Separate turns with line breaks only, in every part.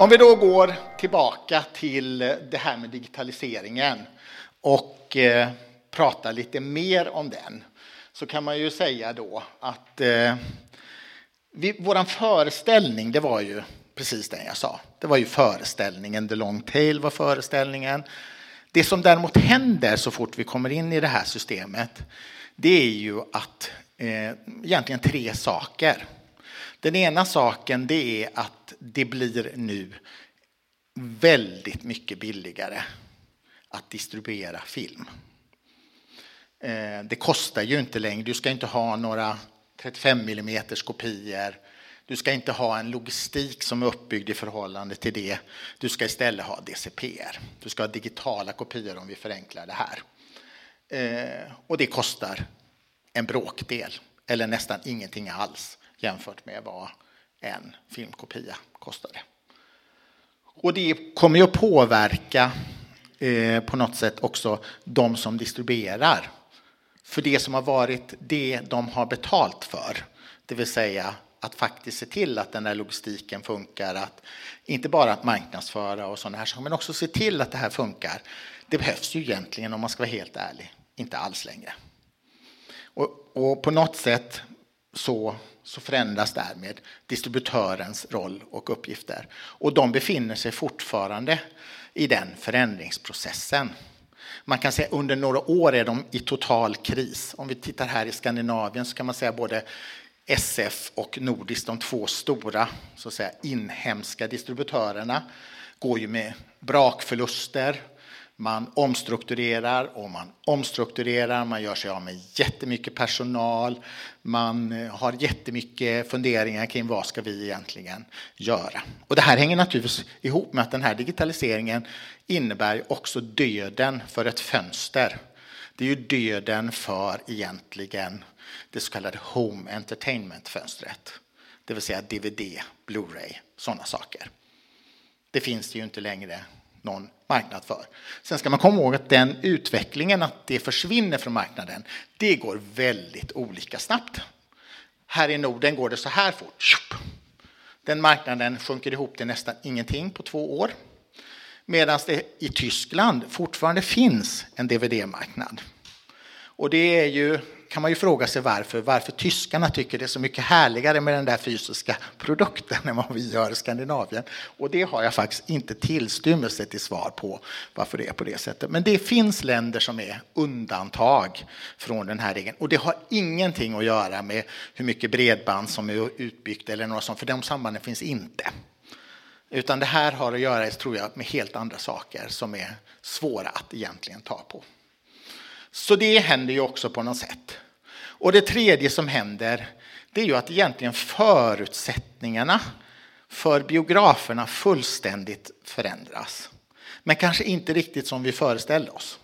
Om vi då går tillbaka till det här med digitaliseringen och eh, pratar lite mer om den så kan man ju säga då att eh, vi, våran föreställning, det var ju precis den jag sa. Det var ju föreställningen, The Long Tail var föreställningen. Det som däremot händer så fort vi kommer in i det här systemet, det är ju att eh, egentligen tre saker. Den ena saken det är att det blir nu väldigt mycket billigare att distribuera film. Eh, det kostar ju inte längre. Du ska inte ha några 35 mm kopior. Du ska inte ha en logistik som är uppbyggd i förhållande till det. Du ska istället ha DCPR. Du ska ha digitala kopior om vi förenklar det här. Eh, och det kostar en bråkdel eller nästan ingenting alls jämfört med vad en filmkopia kostade. Och det kommer ju att påverka eh, på något sätt också de som distribuerar. För det som har varit det de har betalt för, det vill säga att faktiskt se till att den här logistiken funkar, att inte bara att marknadsföra och sådana här saker, men också se till att det här funkar. Det behövs ju egentligen, om man ska vara helt ärlig, inte alls längre. Och, och på något sätt så, så förändras därmed distributörens roll och uppgifter. Och de befinner sig fortfarande i den förändringsprocessen. Man kan säga under några år är de i total kris. Om vi tittar här i Skandinavien så kan man säga både SF och Nordisk, de två stora så att säga, inhemska distributörerna, går ju med brakförluster. Man omstrukturerar och man omstrukturerar, man gör sig av med jättemycket personal, man eh, har jättemycket funderingar kring vad ska vi egentligen göra. Och det här hänger naturligtvis ihop med att den här digitaliseringen innebär också döden för ett fönster. Det är ju döden för egentligen det så kallade Home Entertainment-fönstret. Det vill säga DVD, Blu-ray, sådana saker. Det finns det ju inte längre någon marknad för. Sen ska man komma ihåg att den utvecklingen, att det försvinner från marknaden, det går väldigt olika snabbt. Här i Norden går det så här fort. Den marknaden sjunker ihop till nästan ingenting på två år. Medan det i Tyskland fortfarande finns en DVD-marknad. Och det är ju kan man ju fråga sig varför, varför tyskarna tycker det är så mycket härligare med den där fysiska produkten än vad vi gör i Skandinavien. Och det har jag faktiskt inte tillstymmelse till svar på varför det är på det sättet. Men det finns länder som är undantag från den här regeln. Och det har ingenting att göra med hur mycket bredband som är utbyggt eller något sånt, för de sambanden finns inte. Utan det här har att göra, tror jag, med helt andra saker som är svåra att egentligen ta på. Så det händer ju också på något sätt. Och det tredje som händer, det är ju att egentligen förutsättningarna för biograferna fullständigt förändras. Men kanske inte riktigt som vi föreställde oss.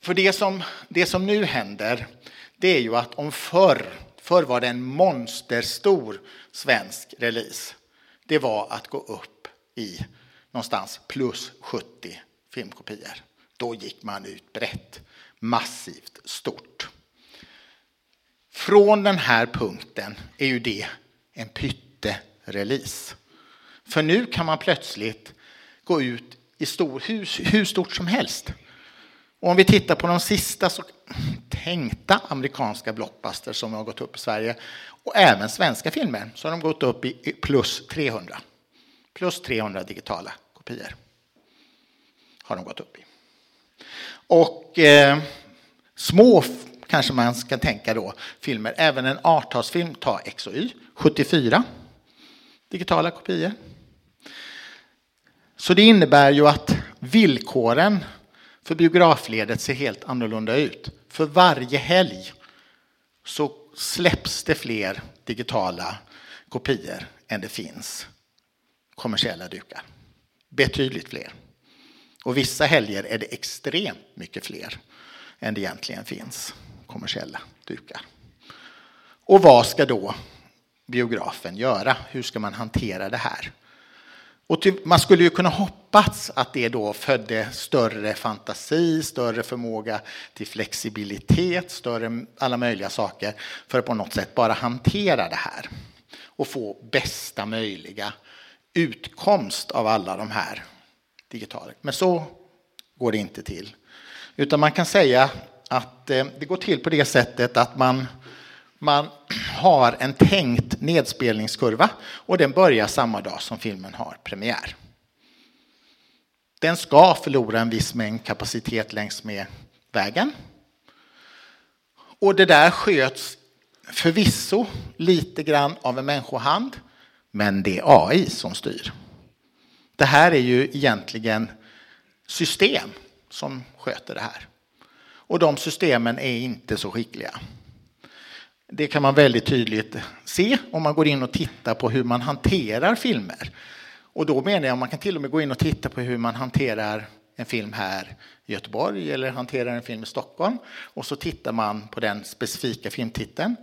För det som, det som nu händer, det är ju att om förr, förr var det en monsterstor svensk release. Det var att gå upp i någonstans plus 70 filmkopior. Då gick man ut brett, massivt, stort. Från den här punkten är ju det en pytterelease. För nu kan man plötsligt gå ut i stor, hur, hur stort som helst. Och om vi tittar på de sista så tänkta amerikanska blockbusters som har gått upp i Sverige och även svenska filmer så har de gått upp i plus 300. Plus 300 digitala kopior har de gått upp i. Och eh, små kanske man ska tänka då filmer. Även en artalsfilm, ta X och Y, 74 digitala kopior. Så det innebär ju att villkoren för biografledet ser helt annorlunda ut. För varje helg så släpps det fler digitala kopior än det finns kommersiella dukar. Betydligt fler. Och vissa helger är det extremt mycket fler än det egentligen finns kommersiella dukar. Och vad ska då biografen göra? Hur ska man hantera det här? Och typ, man skulle ju kunna hoppas att det då födde större fantasi, större förmåga till flexibilitet, större alla möjliga saker för att på något sätt bara hantera det här och få bästa möjliga utkomst av alla de här digitala. Men så går det inte till. Utan man kan säga att eh, det går till på det sättet att man, man har en tänkt nedspelningskurva och den börjar samma dag som filmen har premiär. Den ska förlora en viss mängd kapacitet längs med vägen. Och det där sköts förvisso lite grann av en människohand, men det är AI som styr. Det här är ju egentligen system som sköter det här. Och de systemen är inte så skickliga. Det kan man väldigt tydligt se om man går in och tittar på hur man hanterar filmer. Och då menar jag att man kan till och med gå in och titta på hur man hanterar en film här i Göteborg eller hanterar en film i Stockholm. Och så tittar man på den specifika filmtiteln.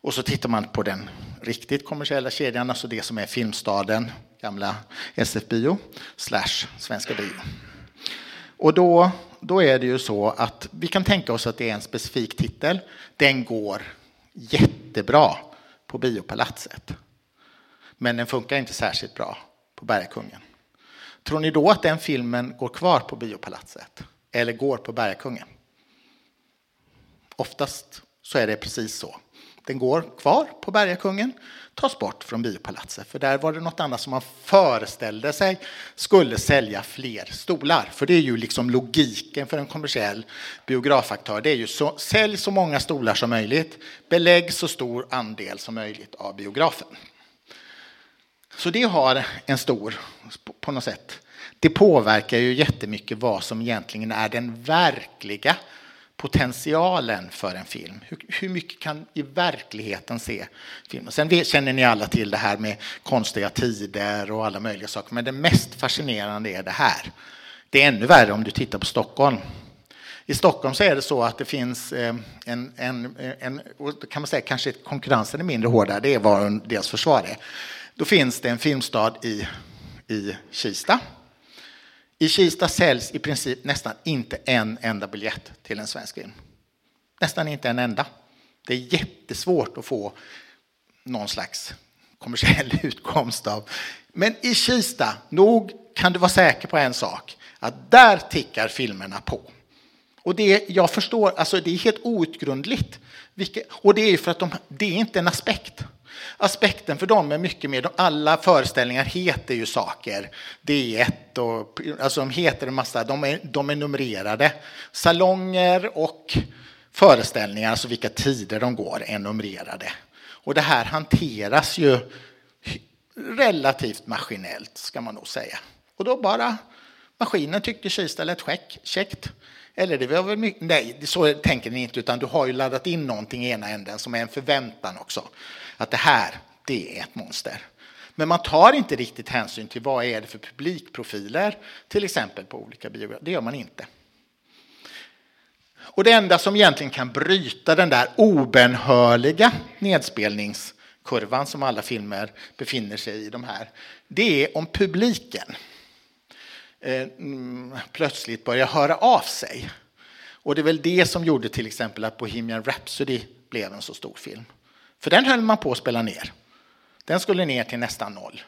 Och så tittar man på den riktigt kommersiella kedjan, alltså det som är Filmstaden, gamla SF-bio, slash Svenska bio. Och då, då är det ju så att vi kan tänka oss att det är en specifik titel. Den går jättebra på Biopalatset. Men den funkar inte särskilt bra på Bergakungen. Tror ni då att den filmen går kvar på Biopalatset? Eller går på Bergakungen? Oftast så är det precis så. Den går kvar på Bergakungen, tas bort från biopalatset. För där var det något annat som man föreställde sig skulle sälja fler stolar. För det är ju liksom logiken för en kommersiell biografaktör. Det är ju så, sälj så många stolar som möjligt, belägg så stor andel som möjligt av biografen. Så det har en stor, på något sätt, det påverkar ju jättemycket vad som egentligen är den verkliga potentialen för en film. Hur, hur, mycket kan i verkligheten se filmen? Sen vet, känner ni alla till det här med konstiga tider och alla möjliga saker, men det mest fascinerande är det här. Det är ännu värre om du tittar på Stockholm. I Stockholm så är det så att det finns eh, en, en, en kan man säga kanske konkurrensen är mindre hård där, det är vad deras försvar är. Då finns det en filmstad i, i Kista i Kista säljs i princip nästan inte en enda biljett till en svensk film. Nästan inte en enda. Det är jättesvårt att få någon slags kommersiell utkomst av. Men i Kista, nog kan du vara säker på en sak, att där tickar filmerna på. Och det, jag förstår, alltså det är helt outgrundligt. Vilket, och det är för att de, det är inte en aspekt. Aspekten för dem är mycket mer, alla föreställningar heter ju saker. D1 och, alltså de heter en massa, de är, de är numrerade. Salonger och föreställningar, alltså vilka tider de går, är numrerade. Och det här hanteras ju relativt maskinellt, ska man nog säga. Och då bara, maskinen tyckte Kista lät käckt. Eller det var väl mycket, nej, så tänker ni inte, utan du har ju laddat in någonting i ena änden som är en förväntan också. Att det här, det är ett monster. Men man tar inte riktigt hänsyn till vad är det för publikprofiler, till exempel på olika biografer. Det gör man inte. Och det enda som egentligen kan bryta den där obenhörliga nedspelningskurvan som alla filmer befinner sig i, de här, det är om publiken Eh, mm, plötsligt börja höra av sig. Och det är väl det som gjorde till exempel att Bohemian Rhapsody blev en så stor film. För den höll man på att spela ner. Den skulle ner till nästan noll.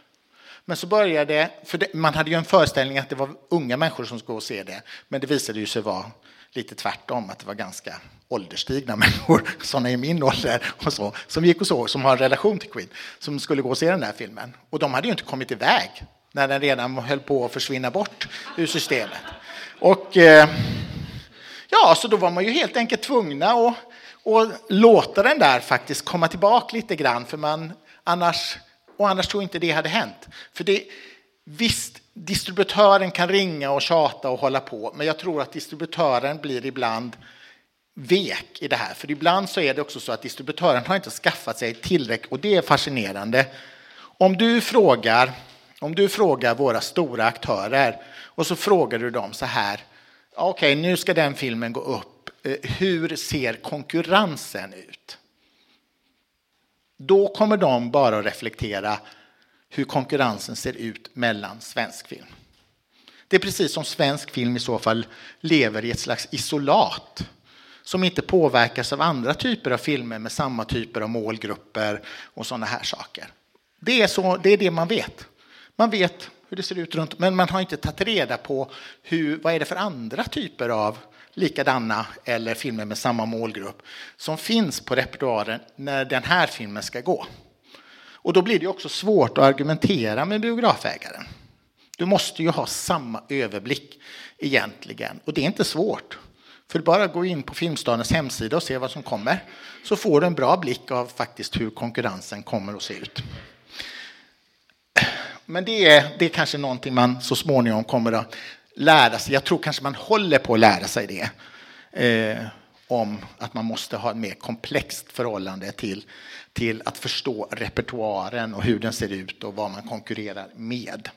Men så började, för det, man hade ju en föreställning att det var unga människor som skulle se det, men det visade ju sig vara lite tvärtom, att det var ganska ålderstigna människor, sådana i min ålder, och så, som gick och såg, som har en relation till Queen, som skulle gå och se den där filmen. Och de hade ju inte kommit iväg när den redan höll på att försvinna bort ur systemet. Och eh, ja, så då var man ju helt enkelt tvungna att, att låta den där faktiskt komma tillbaka lite grann, för man annars, och annars tror jag inte det hade hänt. För det, visst, distributören kan ringa och tjata och hålla på, men jag tror att distributören blir ibland vek i det här. För ibland så är det också så att distributören har inte skaffat sig tillräckligt, och det är fascinerande. Om du frågar om du frågar våra stora aktörer och så frågar du dem så här. Okej, okay, nu ska den filmen gå upp. Eh, hur ser konkurrensen ut? Då kommer de bara att reflektera hur konkurrensen ser ut mellan svensk film. Det är precis som svensk film i så fall lever i ett slags isolat som inte påverkas av andra typer av filmer med samma typer av målgrupper och sådana här saker. Det är, så, det, är det man vet. Man vet hur det ser ut runt, men man har inte tagit reda på hur, vad är det för andra typer av likadana eller filmer med samma målgrupp som finns på repertoaren när den här filmen ska gå. Och då blir det också svårt att argumentera med biografägaren. Du måste ju ha samma överblick egentligen och det är inte svårt. För bara gå in på Filmstadens hemsida och se vad som kommer så får du en bra blick av faktiskt hur konkurrensen kommer att se ut. Men det är, det är kanske någonting man så småningom kommer att lära sig. Jag tror kanske man håller på att lära sig det. Eh, om att man måste ha ett mer komplext förhållande till, till att förstå repertoaren och hur den ser ut och vad man konkurrerar med.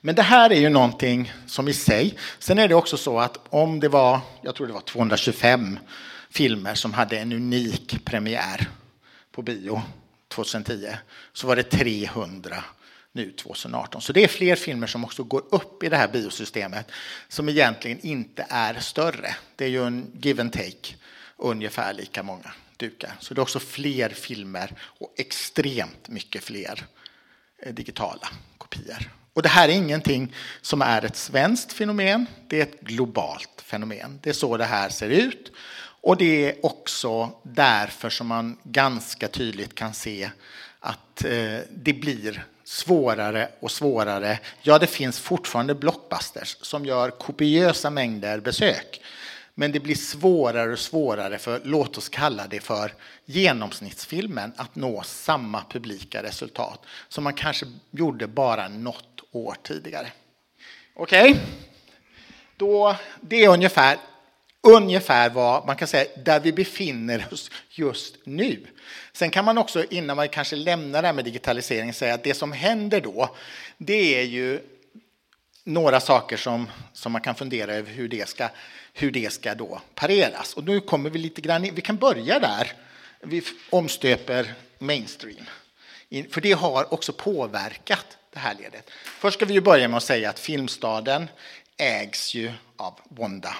Men det här är ju någonting som i sig. Sen är det också så att om det var, jag tror det var 225 filmer som hade en unik premiär på bio 2010 så var det 300 nu 2018. Så det är fler filmer som också går upp i det här biosystemet som egentligen inte är större. Det är ju en give and take, ungefär lika många dukar. Så det är också fler filmer och extremt mycket fler eh, digitala kopior. Och det här är ingenting som är ett svenskt fenomen, det är ett globalt fenomen. Det är så det här ser ut. Och det är också därför som man ganska tydligt kan se att eh, det blir svårare och svårare. Ja, det finns fortfarande blockbusters som gör kopiösa mängder besök. Men det blir svårare och svårare för, låt oss kalla det för genomsnittsfilmen, att nå samma publika resultat som man kanske gjorde bara något år tidigare. Okej? Okay? Då, det är ungefär ungefär vad man kan säga där vi befinner oss just nu. Sen kan man också, innan man kanske lämnar det här med digitalisering, säga att det som händer då, det är ju några saker som, som man kan fundera över hur det ska, hur det ska då pareras. Och nu kommer vi lite grann, vi kan börja där, vi omstöper mainstream. För det har också påverkat det här ledet. Först ska vi ju börja med att säga att Filmstaden ägs ju av Wanda.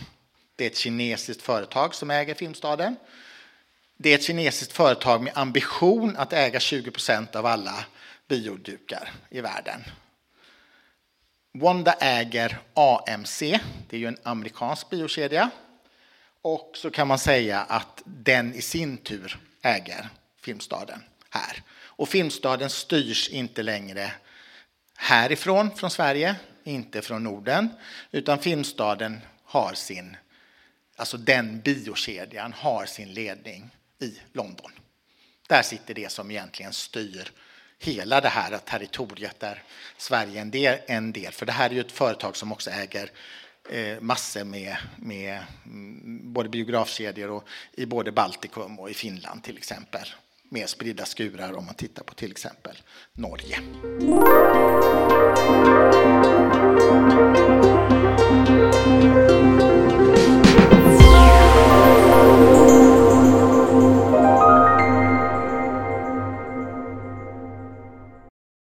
Det är ett kinesiskt företag som äger Filmstaden. Det är ett kinesiskt företag med ambition att äga 20 procent av alla biodukar i världen. Wanda äger AMC, det är ju en amerikansk biokedja. Och så kan man säga att den i sin tur äger Filmstaden här. Och Filmstaden styrs inte längre härifrån, från Sverige, inte från Norden, utan Filmstaden har sin alltså den biokedjan, har sin ledning i London. Där sitter det som egentligen styr hela det här territoriet där Sverige är en del, en del. För det här är ju ett företag som också äger eh, massor med, med mm, både biografkedjor och i både Baltikum och i Finland till exempel. Med spridda skurar om man tittar på till exempel Norge.